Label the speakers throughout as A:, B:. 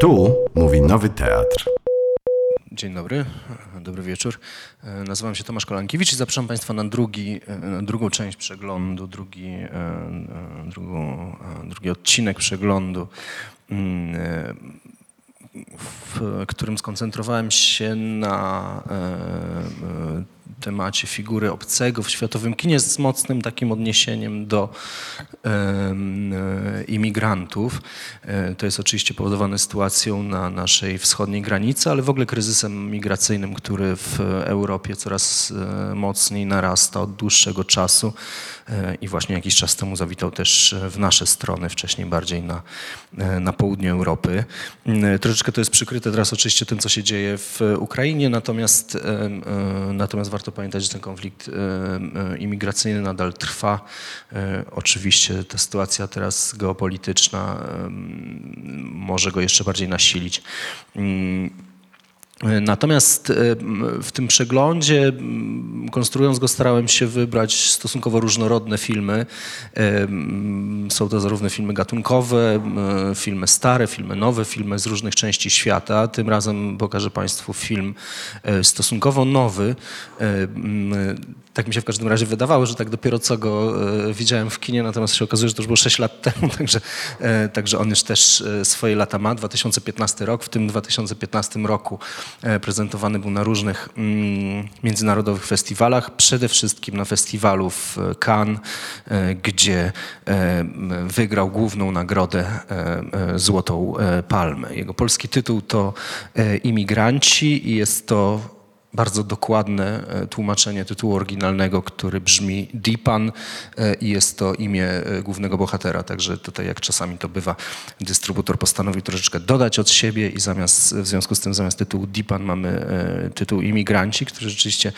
A: Tu mówi Nowy Teatr.
B: Dzień dobry, dobry wieczór. E, Nazywam się Tomasz Kolankiewicz i zapraszam Państwa na, drugi, e, na drugą część przeglądu, drugi, e, drugą, drugi odcinek przeglądu, mm, w którym skoncentrowałem się na temacie figury obcego w światowym kinie z mocnym takim odniesieniem do e, imigrantów. E, To jest oczywiście powodowane sytuacją na naszej wschodniej granicy, ale w ogóle kryzysem migracyjnym, który w Europie coraz e, mocniej narasta od dłuższego czasu i właśnie jakiś czas temu zawitał też w nasze strony, wcześniej bardziej na, e, na południu Europy. Mm, Troszeczkę to jest przykryte teraz oczywiście tym, co się dzieje w Ukrainie, natomiast, e, natomiast warto pamiętać, że ten konflikt e, imigracyjny nadal trwa. E, Oczywiście ta sytuacja teraz geopolityczna może go jeszcze bardziej nasilić. Mm, Natomiast e, w tym przeglądzie, konstruując go, starałem się wybrać stosunkowo różnorodne filmy. E, Są to zarówno filmy gatunkowe, filmy stare, filmy nowe, filmy z różnych części świata. Tym razem pokażę Państwu film e, stosunkowo nowy. E, Tak mi się w każdym razie wydawało, że tak dopiero co go e, widziałem w kinie, natomiast się okazuje, że to już było 6 lat temu, także, e, także on już też e, swoje lata ma. 2015 rok, w tym 2015 roku e, prezentowany był na różnych mm, międzynarodowych festiwalach, przede wszystkim na festiwalu w Cannes, e, gdzie e, wygrał główną nagrodę e, e, Złotą e, Palmę. Jego polski tytuł to e, Imigranci i jest to bardzo dokładne e, tłumaczenie tytułu oryginalnego, który brzmi Dipan e, i jest to imię e, głównego bohatera. Także tutaj, jak czasami to bywa, dystrybutor postanowił troszeczkę dodać od siebie i zamiast, w związku z tym zamiast tytułu Dipan mamy tytuł Imigranci, który rzeczywiście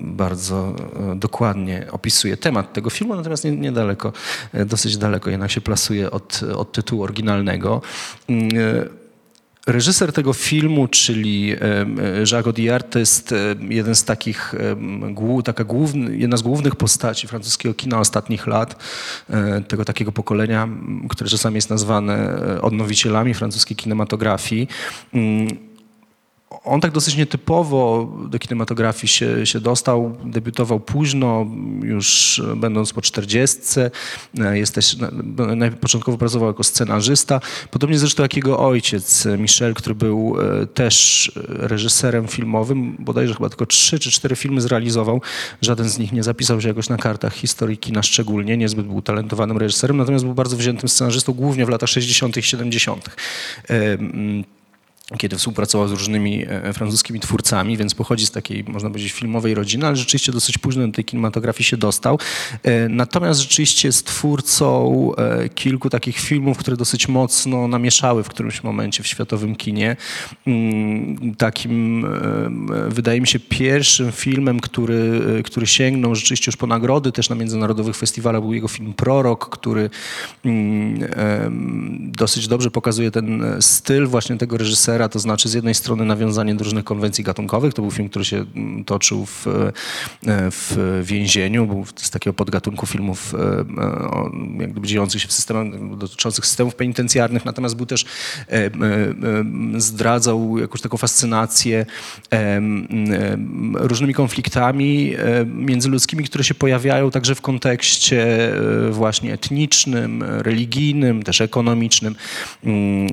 B: bardzo dokładnie opisuje temat tego filmu, natomiast nie- niedaleko, dosyć daleko jednak się plasuje od, od tytułu oryginalnego. Mm, e, Reżyser tego filmu, czyli em, Jacques Audiard, to jest em, jeden z takich, taka główny, jedna z głównych postaci francuskiego kina ostatnich lat, e, tego takiego pokolenia, które czasami jest nazwane e, odnowicielami francuskiej kinematografii. On tak dosyć nietypowo do kinematografii się, się dostał, debiutował późno, już będąc po czterdziestce. Jest też, na- na- początkowo pracował jako scenarzysta, podobnie zresztą jak jego ojciec Michel, który był e, też reżyserem filmowym, bodajże chyba tylko trzy czy cztery filmy zrealizował. Żaden z nich nie zapisał się jakoś na kartach historii kina szczególnie, niezbyt był talentowanym reżyserem, natomiast był bardzo wziętym scenarzystą, głównie w latach 60. i 70 kiedy współpracował z różnymi e, francuskimi twórcami, więc pochodzi z takiej, można powiedzieć, filmowej rodziny, ale rzeczywiście dosyć późno do tej kinematografii się dostał. E, Natomiast rzeczywiście jest twórcą e, kilku takich filmów, które dosyć mocno namieszały w którymś momencie w światowym kinie. Mm, Takim, e, wydaje mi się, pierwszym filmem, który, e, który sięgnął rzeczywiście już po nagrody, też na międzynarodowych festiwalach, był jego film Prorok, który mm, dosyć dobrze pokazuje ten e, styl właśnie tego reżysera, to znaczy z jednej strony nawiązanie do różnych konwencji gatunkowych, to był film, który się mm, toczył w, e, w więzieniu, był z takiego podgatunku filmów e, jak gdyby dziejących się w systemach, dotyczących systemów penitencjarnych, natomiast był też, e, zdradzał jakąś taką fascynację różnymi konfliktami międzyludzkimi, które się pojawiają także w kontekście właśnie etnicznym, religijnym, też ekonomicznym. Mm,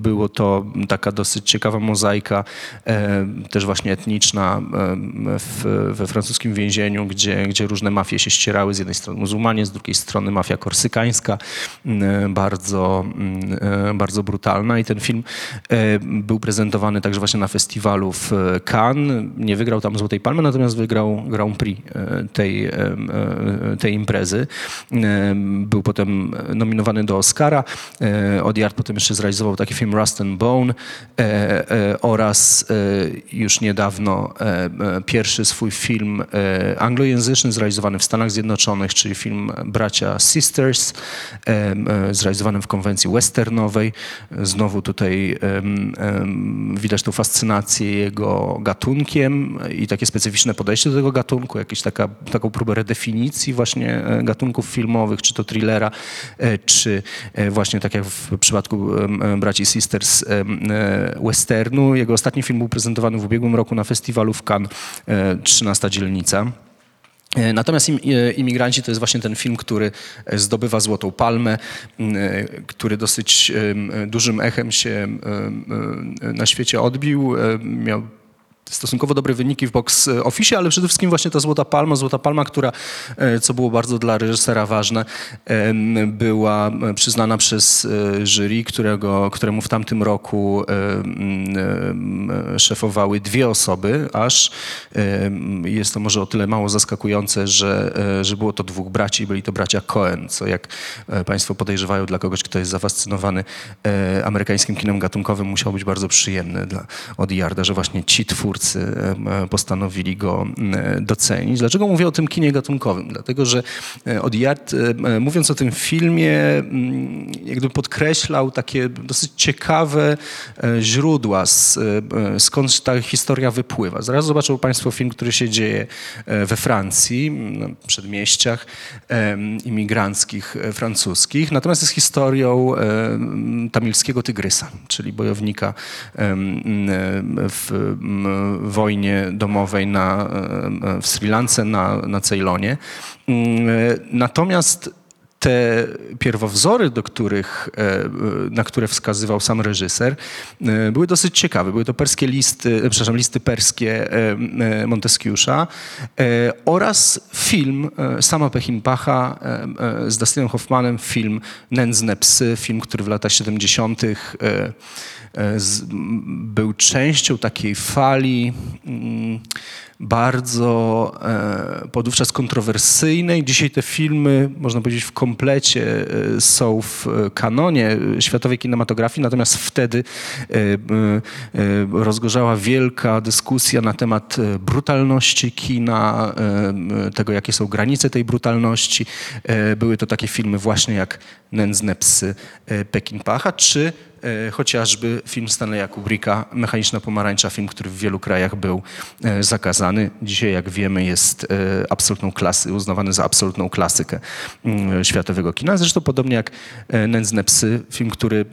B: Było to taka dosyć ciekawa mozaika, e, też właśnie etniczna e, w, we francuskim więzieniu, gdzie, gdzie różne mafie się ścierały. Z jednej strony muzułmanie, z drugiej strony mafia korsykańska, bardzo, e, bardzo brutalna. I ten film był prezentowany także właśnie na festiwalu w Cannes. Nie wygrał tam Złotej Palmy, natomiast wygrał Grand Prix tej, tej imprezy. Był potem nominowany do Oscara. Audiard potem jeszcze zrealizował taki film Rust and Bone e, e, oraz e, już niedawno pierwszy swój film anglojęzyczny zrealizowany w Stanach Zjednoczonych, czyli film Bracia Sisters, zrealizowany w konwencji westernowej. Znowu tutaj widać tą fascynację jego gatunkiem i takie specyficzne podejście do tego gatunku, jakąś taka, taką próbę redefinicji właśnie gatunków filmowych, czy to thrillera, czy właśnie tak jak w przypadku Braci Sisters e, westernu. Jego ostatni film był prezentowany w ubiegłym roku na festiwalu w Cannes, e, 13 dzielnica. E, Natomiast im, e, Imigranci to jest właśnie ten film, który e, zdobywa Złotą Palmę, e, który dosyć dużym echem się e, na świecie odbił. E, Miał stosunkowo dobre wyniki w box office, ale przede wszystkim właśnie ta Złota Palma, Złota Palma, która, e, co było bardzo dla reżysera ważne, była przyznana przez e, jury, którego, któremu w tamtym roku szefowały dwie osoby, aż jest to może o tyle mało zaskakujące, że, e, że było to dwóch braci, byli to bracia Cohen, co jak e, Państwo podejrzewają dla kogoś, kto jest zafascynowany e, amerykańskim kinem gatunkowym, musiało być bardzo przyjemne dla Odiarda, że właśnie ci twórcy em, e, postanowili go e, docenić. Dlaczego mówię o tym kinie gatunkowym? Dlatego, że e, Odiard, e, mówiąc o tym filmie, jakby podkreślał takie dosyć ciekawe źródła, skąd ta historia wypływa. Zaraz zobaczą Państwo film, który się dzieje we Francji, na przedmieściach imigranckich francuskich, natomiast jest historią tamilskiego tygrysa, czyli bojownika w wojnie domowej na, em, w Sri Lance, na, na Ceylonie. Mm, e, Natomiast te pierwowzory, do których, e, na które wskazywał sam reżyser, e, były dosyć ciekawe. Były to perskie listy, e, przepraszam, listy perskie e, e, Monteskiusza e, oraz film e, sama Pechinpacha e, e, z Dustinem Hoffmanem, film Nędzne psy, film, który w latach 70. e, e, z, m, był częścią takiej fali mm, bardzo e, podówczas kontrowersyjnej. Dzisiaj te filmy, można powiedzieć, w komplecie e, są w kanonie światowej kinematografii, natomiast wtedy e, e, rozgorzała wielka dyskusja na temat e, brutalności kina, e, tego, jakie są granice tej brutalności. Były to takie filmy właśnie jak Nędzne psy e, Pekinpacha, czy chociażby film Stanleya Kubricka, Mechaniczna pomarańcza, film, który w wielu krajach był e, zakazany. Dzisiaj, jak wiemy, jest e, absolutną klasy, uznawany za absolutną klasykę mm, światowego kina. Zresztą podobnie jak e, Nędzne psy, film, który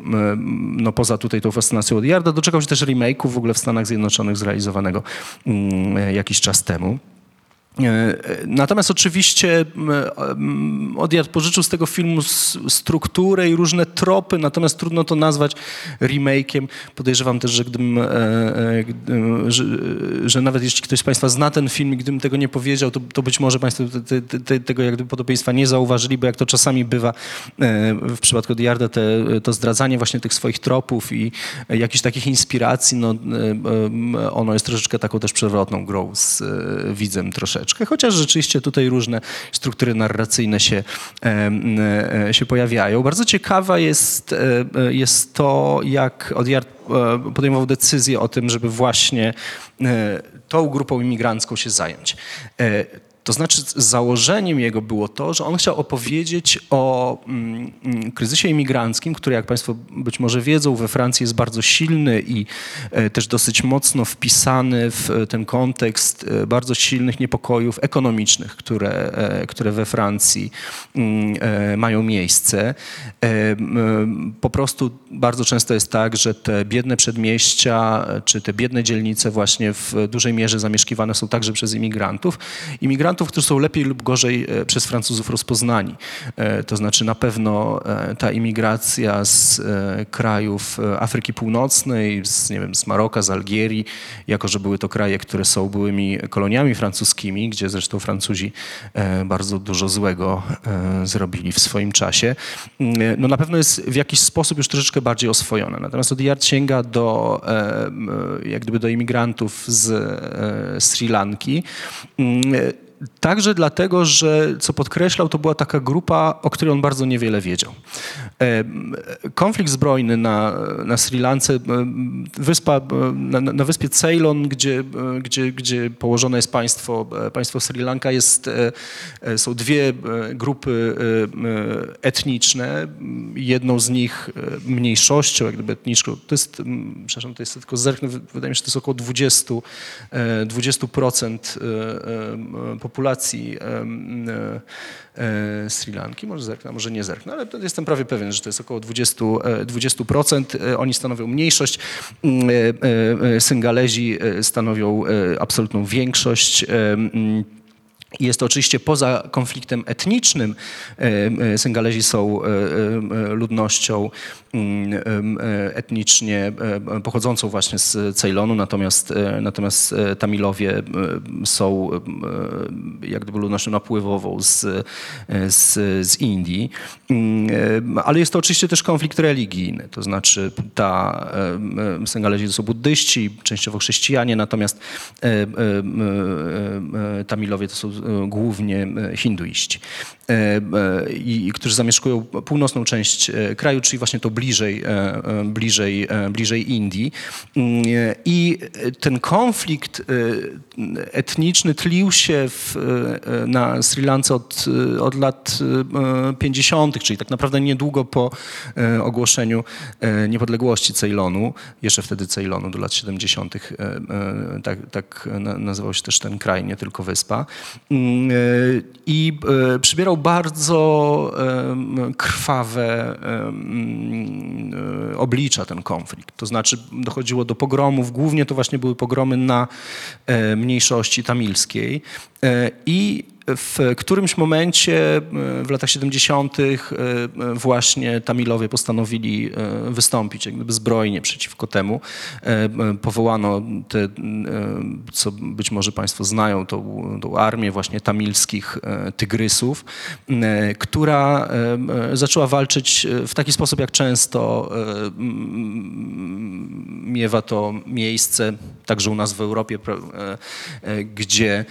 B: no, poza tutaj tą fascynacją od Jarda, doczekał się też remake'u w ogóle w Stanach Zjednoczonych zrealizowanego mm, e, jakiś czas temu. E, Natomiast oczywiście mm, Odiard pożyczył z tego filmu strukturę i różne tropy, natomiast trudno to nazwać remake'iem. Podejrzewam też, że gdybym, e, e, że, że nawet jeśli ktoś z Państwa zna ten film i gdybym tego nie powiedział, to, to być może Państwo te, te, te, tego jak gdyby podobieństwa nie zauważyli, bo jak to czasami bywa e, w przypadku Odiarda, to zdradzanie właśnie tych swoich tropów i e, jakichś takich inspiracji, no, e, e, ono jest troszeczkę taką też przewrotną grą z e, widzem troszeczkę, chociaż rzeczywiście tutaj różne struktury narracyjne się, em, e, się pojawiają. Bardzo ciekawa jest, e, e, jest to, jak Odiard e, podejmował decyzję o tym, żeby właśnie e, tą grupą imigrancką się zająć. To znaczy, założeniem jego było to, że on chciał opowiedzieć o mm, mm, kryzysie imigranckim, który, jak Państwo być może wiedzą, we Francji jest bardzo silny i e, też dosyć mocno wpisany w e, ten kontekst e, bardzo silnych niepokojów ekonomicznych, które, które we Francji mm, mają miejsce. Po prostu bardzo często jest tak, że te biedne przedmieścia czy te biedne dzielnice właśnie w dużej mierze zamieszkiwane są także przez imigrantów. Imigrantów, którzy są lepiej lub gorzej e, przez Francuzów rozpoznani. E, To znaczy na pewno e, ta imigracja z krajów Afryki Północnej, z, nie wiem, z Maroka, z Algierii, jako że były to kraje, które są byłymi koloniami francuskimi, gdzie zresztą Francuzi bardzo dużo złego zrobili w swoim czasie, mm, no na pewno jest w jakiś sposób już troszeczkę bardziej oswojone. Natomiast Odiard sięga do, jak gdyby do imigrantów z Sri Lanki. Także dlatego, że co podkreślał, to była taka grupa, o której on bardzo niewiele wiedział. Konflikt zbrojny na, na Sri Lance, wyspa, na, na wyspie Ceylon, gdzie, gdzie, gdzie położone jest państwo, e, państwo Sri Lanka, jest, e, e, są dwie grupy etniczne. Jedną z nich mniejszością, jak gdyby etniczną, to jest, przepraszam, to jest tylko zerknę, wy- wydaje mi się, że to jest około 20, e, 20% e, e, populacji e, e, Sri Lanki. Może zerknę, może nie zerknę, ale jestem prawie pewien, że to jest około 20, e, 20%. E, Oni stanowią mniejszość. Mm, Syngalezi stanowią absolutną większość. Jest to oczywiście poza konfliktem etnicznym. E, e, Syngalezi są e, ludnością mm, etnicznie pochodzącą właśnie z Ceylonu, natomiast, natomiast Tamilowie są jak gdyby ludnością napływową z, z, z Indii. Mm, Ale jest to oczywiście też konflikt religijny, to znaczy ta Syngalezi to są buddyści, częściowo chrześcijanie, natomiast Tamilowie to są głównie e, hinduiści, e, e, i, którzy zamieszkują północną część kraju, czyli właśnie to bliżej, bliżej, bliżej Indii. Mm, I ten konflikt etniczny tlił się w, na Sri Lance od, od lat e, 50., czyli tak naprawdę niedługo po ogłoszeniu niepodległości Ceylonu, jeszcze wtedy Ceylonu do lat 70., e, e, tak, tak na- nazywał się też ten kraj, nie tylko wyspa. Mm, e, I e, przybierał bardzo krwawe e, oblicza ten konflikt. To znaczy dochodziło do pogromów, głównie to właśnie były pogromy na mniejszości tamilskiej i w którymś momencie e, w latach 70. e, właśnie Tamilowie postanowili e, wystąpić jak gdyby zbrojnie przeciwko temu. Powołano te, co być może Państwo znają, tą, tą armię właśnie tamilskich tygrysów, która zaczęła walczyć w taki sposób, jak często miewa to miejsce, także u nas w Europie, gdzie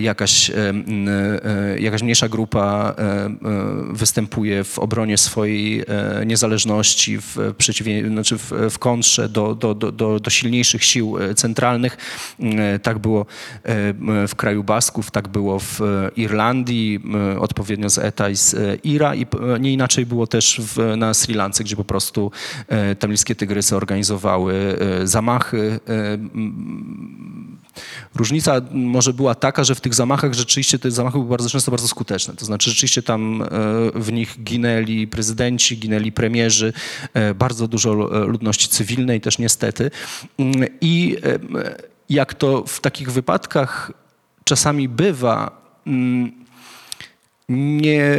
B: jakaś, jakaś mniejsza grupa e, e, występuje w obronie swojej e, niezależności, w, przeciwie, znaczy w, w kontrze do, do, do, do, silniejszych sił e, centralnych. E, Tak było e, w kraju Basków, tak było w e, Irlandii, odpowiednio z ETA i z e, IRA i nie inaczej było też w, na Sri Lance, gdzie po prostu e, tamilskie tygrysy organizowały e, zamachy. Różnica może była taka, że w tych zamachach rzeczywiście te zamachy były bardzo często bardzo skuteczne. To znaczy rzeczywiście tam e, w nich ginęli prezydenci, ginęli premierzy, e, bardzo dużo e, ludności cywilnej też niestety. Mm, I jak to w takich wypadkach czasami bywa, mm, nie,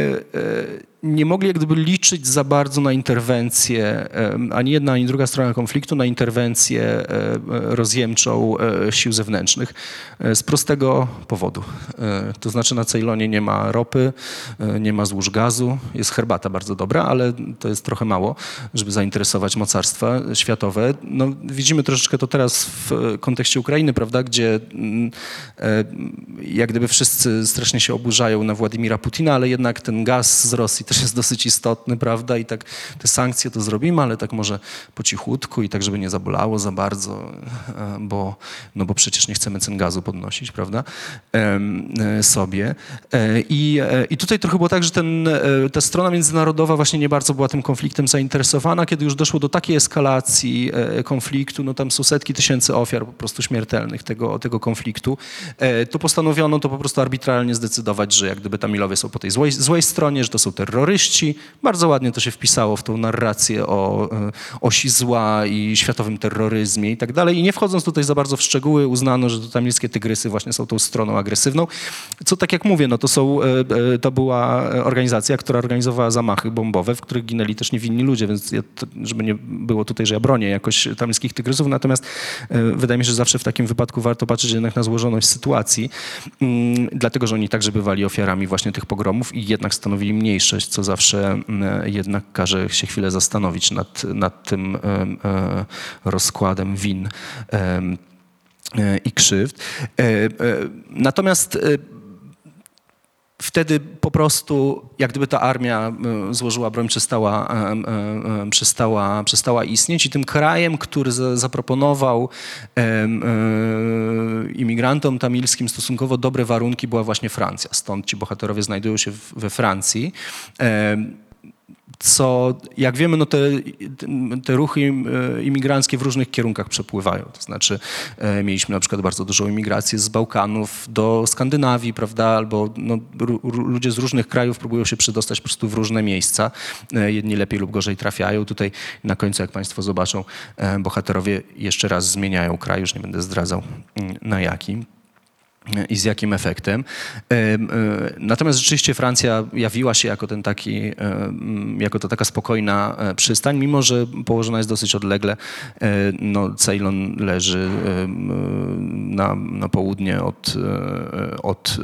B: nie mogli jak gdyby liczyć za bardzo na interwencję, ani jedna, ani druga strona konfliktu, na interwencję e, e, rozjemczą e, sił zewnętrznych z prostego powodu. To znaczy na Ceylonie nie ma ropy, nie ma złóż gazu, jest herbata bardzo dobra, ale to jest trochę mało, żeby zainteresować mocarstwa światowe. No, widzimy troszeczkę to teraz w kontekście Ukrainy, prawda, gdzie mm, jak gdyby wszyscy strasznie się oburzają na Władimira Putina, ale jednak ten gaz z Rosji też jest dosyć istotny, prawda, i tak te sankcje to zrobimy, ale tak może po cichutku i tak, żeby nie zabolało za bardzo, e, bo, no bo przecież nie chcemy cen gazu podnosić, prawda, e, sobie. E, I, I tutaj trochę było tak, że ten, ta strona międzynarodowa właśnie nie bardzo była tym konfliktem zainteresowana. Kiedy już doszło do takiej eskalacji konfliktu, no tam są setki tysięcy ofiar po prostu śmiertelnych tego, tego konfliktu, to postanowiono to po prostu arbitralnie zdecydować, że jak gdyby Tamilowie są po tej złej, złej stronie, że to są terroryści. Bardzo ładnie to się wpisało w tą narrację o e, osi zła i światowym terroryzmie i tak dalej. I nie wchodząc tutaj za bardzo w szczegóły, uznano, że to tamilskie tygrysy właśnie są tą stroną agresywną. Co tak jak mówię, no to, są, e, e, to była organizacja, która organizowała zamachy bombowe, w których ginęli też niewinni ludzie, więc ja, żeby nie było tutaj, że ja bronię jakoś tamilskich tygrysów, natomiast wydaje mi się, że zawsze w takim wypadku warto patrzeć jednak na złożoność sytuacji, mm, dlatego, że oni także bywali ofiarami właśnie tych pogromów i jednak stanowili mniejszość, co zawsze mm, jednak każe się chwilę zastanowić nad, nad tym e, rozkładem win e, i krzywd. E, Natomiast wtedy po prostu, jak gdyby ta armia y, złożyła broń, przestała, e, e, e, przestała, przestała istnieć i tym krajem, który za, zaproponował e, imigrantom tamilskim stosunkowo dobre warunki była właśnie Francja. Stąd ci bohaterowie znajdują się we Francji. Co, jak wiemy, no te, te ruchy e, imigranckie w różnych kierunkach przepływają. To znaczy e, mieliśmy na przykład bardzo dużą imigrację z Bałkanów do Skandynawii, prawda, albo no, ludzie z różnych krajów próbują się przedostać po prostu w różne miejsca. E, Jedni lepiej lub gorzej trafiają. Tutaj na końcu, jak Państwo zobaczą, bohaterowie jeszcze raz zmieniają kraj, już nie będę zdradzał mm, na jaki i z jakim efektem. Em, e, Natomiast rzeczywiście Francja jawiła się jako ten taki, em, jako to taka spokojna e, przystań, mimo że położona jest dosyć odlegle. E, No, Ceylon leży e, na, na południe od, e, od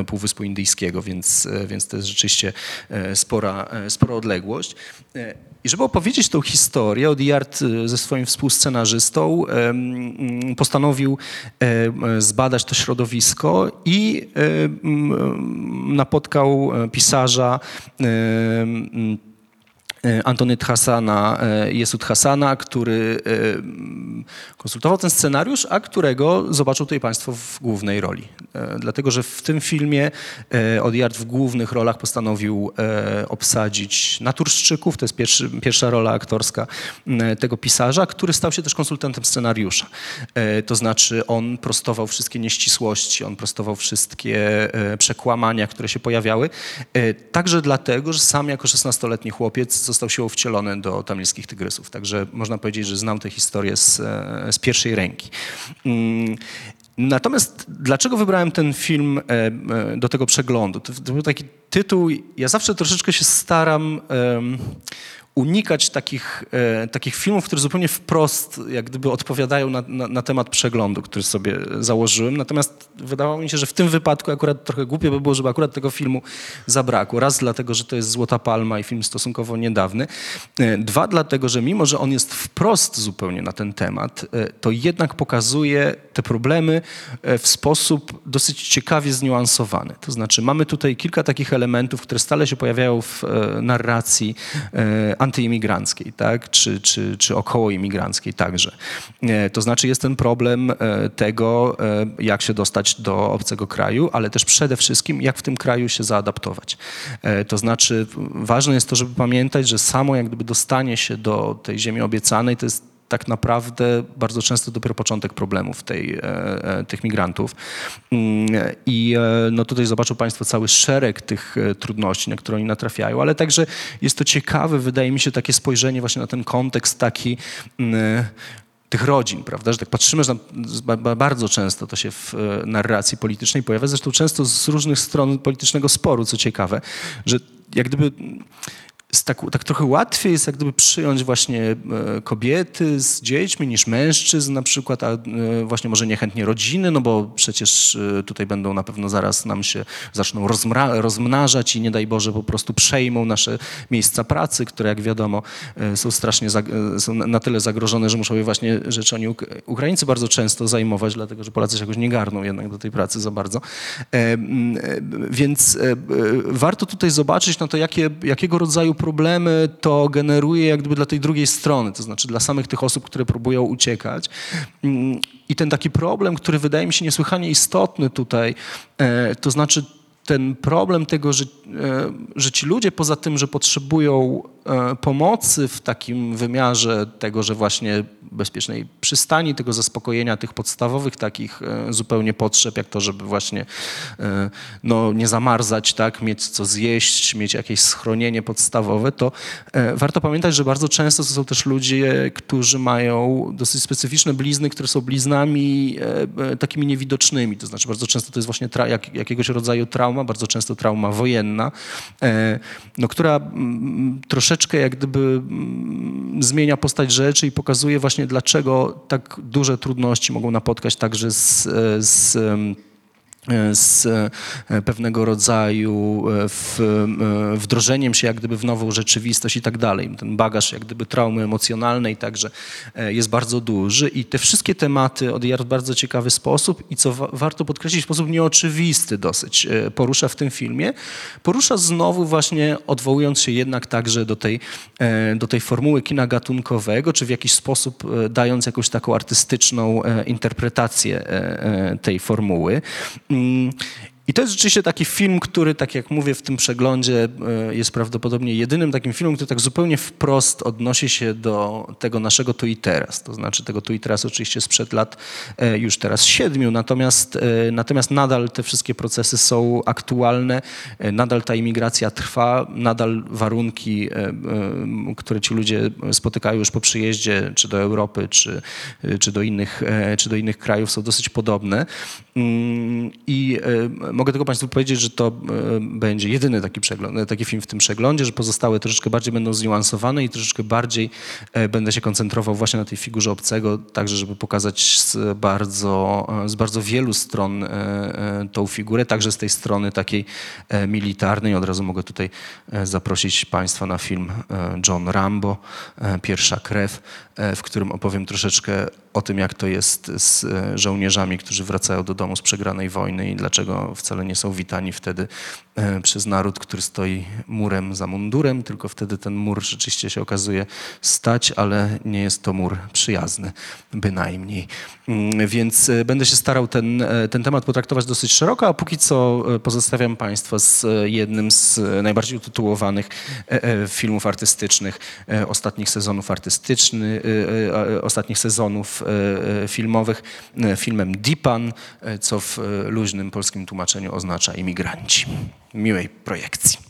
B: e, Półwyspu Indyjskiego, więc, e, więc to jest rzeczywiście e, spora, e, spora odległość. E, I żeby opowiedzieć tą historię, Odiard e, ze swoim współscenarzystą mm, postanowił em, zbadać to środowisko i napotkał e, pisarza e, Antonyt Hassana, e, Jesud Hassana, który e, konsultował ten scenariusz, a którego zobaczą tutaj Państwo w głównej roli. E, Dlatego, że w tym filmie e, Odiard w głównych rolach postanowił e, obsadzić naturszczyków, to jest pierwszy, pierwsza rola aktorska tego pisarza, który stał się też konsultantem scenariusza. E, To znaczy on prostował wszystkie nieścisłości, on prostował wszystkie e, przekłamania, które się pojawiały, e, także dlatego, że sam jako 16-letni chłopiec został siłą wcielony do tamilskich tygrysów. Także można powiedzieć, że znam tę historię z, e, z pierwszej ręki. Mm, Natomiast dlaczego wybrałem ten film e, e, do tego przeglądu? To, był taki tytuł, ja zawsze troszeczkę się staram unikać takich, e, takich filmów, które zupełnie wprost jak gdyby odpowiadają na, na, na temat przeglądu, który sobie założyłem. Natomiast wydawało mi się, że w tym wypadku akurat trochę głupie by było, żeby akurat tego filmu zabrakło. Raz dlatego, że to jest Złota Palma i film stosunkowo niedawny. E, Dwa dlatego, że mimo, że on jest wprost zupełnie na ten temat, e, to jednak pokazuje te problemy e, w sposób dosyć ciekawie zniuansowany. To znaczy mamy tutaj kilka takich elementów, które stale się pojawiają w e, narracji e, antyimigranckiej, tak? czy, czy, czy okołoimigranckiej także. E, To znaczy jest ten problem e, tego, e, jak się dostać do obcego kraju, ale też przede wszystkim, jak w tym kraju się zaadaptować. To znaczy ważne jest to, żeby pamiętać, że samo jak gdyby dostanie się do tej ziemi obiecanej, to jest tak naprawdę bardzo często dopiero początek problemów tej, e, e, tych migrantów. Mm, I e, no tutaj zobaczą Państwo cały szereg tych trudności, na które oni natrafiają, ale także jest to ciekawe, wydaje mi się, takie spojrzenie właśnie na ten kontekst taki mm, tych rodzin, prawda, że tak patrzymy, że bardzo często to się w narracji politycznej pojawia, zresztą często z różnych stron politycznego sporu, co ciekawe, że jak gdyby tak, tak trochę łatwiej jest jak gdyby przyjąć właśnie e, kobiety z dziećmi niż mężczyzn na przykład, a e, właśnie może niechętnie rodziny, no bo przecież e, tutaj będą na pewno zaraz nam się zaczną rozmnażać i nie daj Boże po prostu przejmą nasze miejsca pracy, które jak wiadomo są strasznie, są na- tyle zagrożone, że muszą je właśnie rzeczy oni Uk- Ukraińcy bardzo często zajmować, dlatego że Polacy się jakoś nie garną jednak do tej pracy za bardzo. Więc warto tutaj zobaczyć na to, jakie, jakiego rodzaju problemy to generuje jak gdyby dla tej drugiej strony, to znaczy dla samych tych osób, które próbują uciekać. Mm, I ten taki problem, który wydaje mi się niesłychanie istotny tutaj, e, to znaczy ten problem tego, że, e, że ci ludzie poza tym, że potrzebują e, pomocy w takim wymiarze tego, że właśnie bezpiecznej przystani, tego zaspokojenia tych podstawowych takich e, zupełnie potrzeb, jak to, żeby właśnie e, no, nie zamarzać, tak, mieć co zjeść, mieć jakieś schronienie podstawowe, to e, warto pamiętać, że bardzo często to są też ludzie, którzy mają dosyć specyficzne blizny, które są bliznami takimi niewidocznymi. To znaczy bardzo często to jest właśnie jak, jakiegoś rodzaju trauma, bardzo często trauma wojenna, no, która mm, troszeczkę jak gdyby mm, zmienia postać rzeczy i pokazuje właśnie dlaczego tak duże trudności mogą napotkać także z, e, z z e, pewnego rodzaju e, w, e, wdrożeniem się jak gdyby w nową rzeczywistość i tak dalej. Ten bagaż jak gdyby traumy emocjonalnej także e, jest bardzo duży i te wszystkie tematy odjęła w bardzo ciekawy sposób i co wa- warto podkreślić, w sposób nieoczywisty dosyć e, porusza w tym filmie. Porusza znowu właśnie odwołując się jednak także do tej, e, do tej formuły kina gatunkowego, czy w jakiś sposób e, dając jakąś taką artystyczną e, interpretację e, e, tej formuły. Mm. I to jest rzeczywiście taki film, który, tak jak mówię, w tym przeglądzie e, jest prawdopodobnie jedynym takim filmem, który tak zupełnie wprost odnosi się do tego naszego tu i teraz. To znaczy tego tu i teraz oczywiście sprzed lat e, już teraz siedmiu, natomiast, e, natomiast nadal te wszystkie procesy są aktualne, nadal ta imigracja trwa, nadal warunki, które ci ludzie spotykają już po przyjeździe, czy do Europy, czy, czy, do, innych, czy do innych krajów są dosyć podobne. Mm, I mogę tylko Państwu powiedzieć, że to e, będzie jedyny taki, przegląd, taki film w tym przeglądzie, że pozostałe troszeczkę bardziej będą zniuansowane i troszeczkę bardziej e, będę się koncentrował właśnie na tej figurze obcego, także żeby pokazać z bardzo, e, z bardzo wielu stron e, e, tą figurę, także z tej strony takiej e, militarnej. Od razu mogę tutaj e, zaprosić Państwa na film e, John Rambo, e, Pierwsza krew, e, w którym opowiem troszeczkę o tym, jak to jest z e, żołnierzami, którzy wracają do domu z przegranej wojny i dlaczego wcale nie są witani wtedy e, przez naród, który stoi murem za mundurem, tylko wtedy ten mur rzeczywiście się okazuje stać, ale nie jest to mur przyjazny, bynajmniej. Mm, Więc e, będę się starał ten, e, ten temat potraktować dosyć szeroko, a póki co pozostawiam Państwa z jednym z najbardziej utytułowanych filmów artystycznych ostatnich sezonów artystycznych, ostatnich sezonów filmowych, filmem Dipan, co w luźnym polskim tłumaczeniu oznacza imigranci. Miłej projekcji.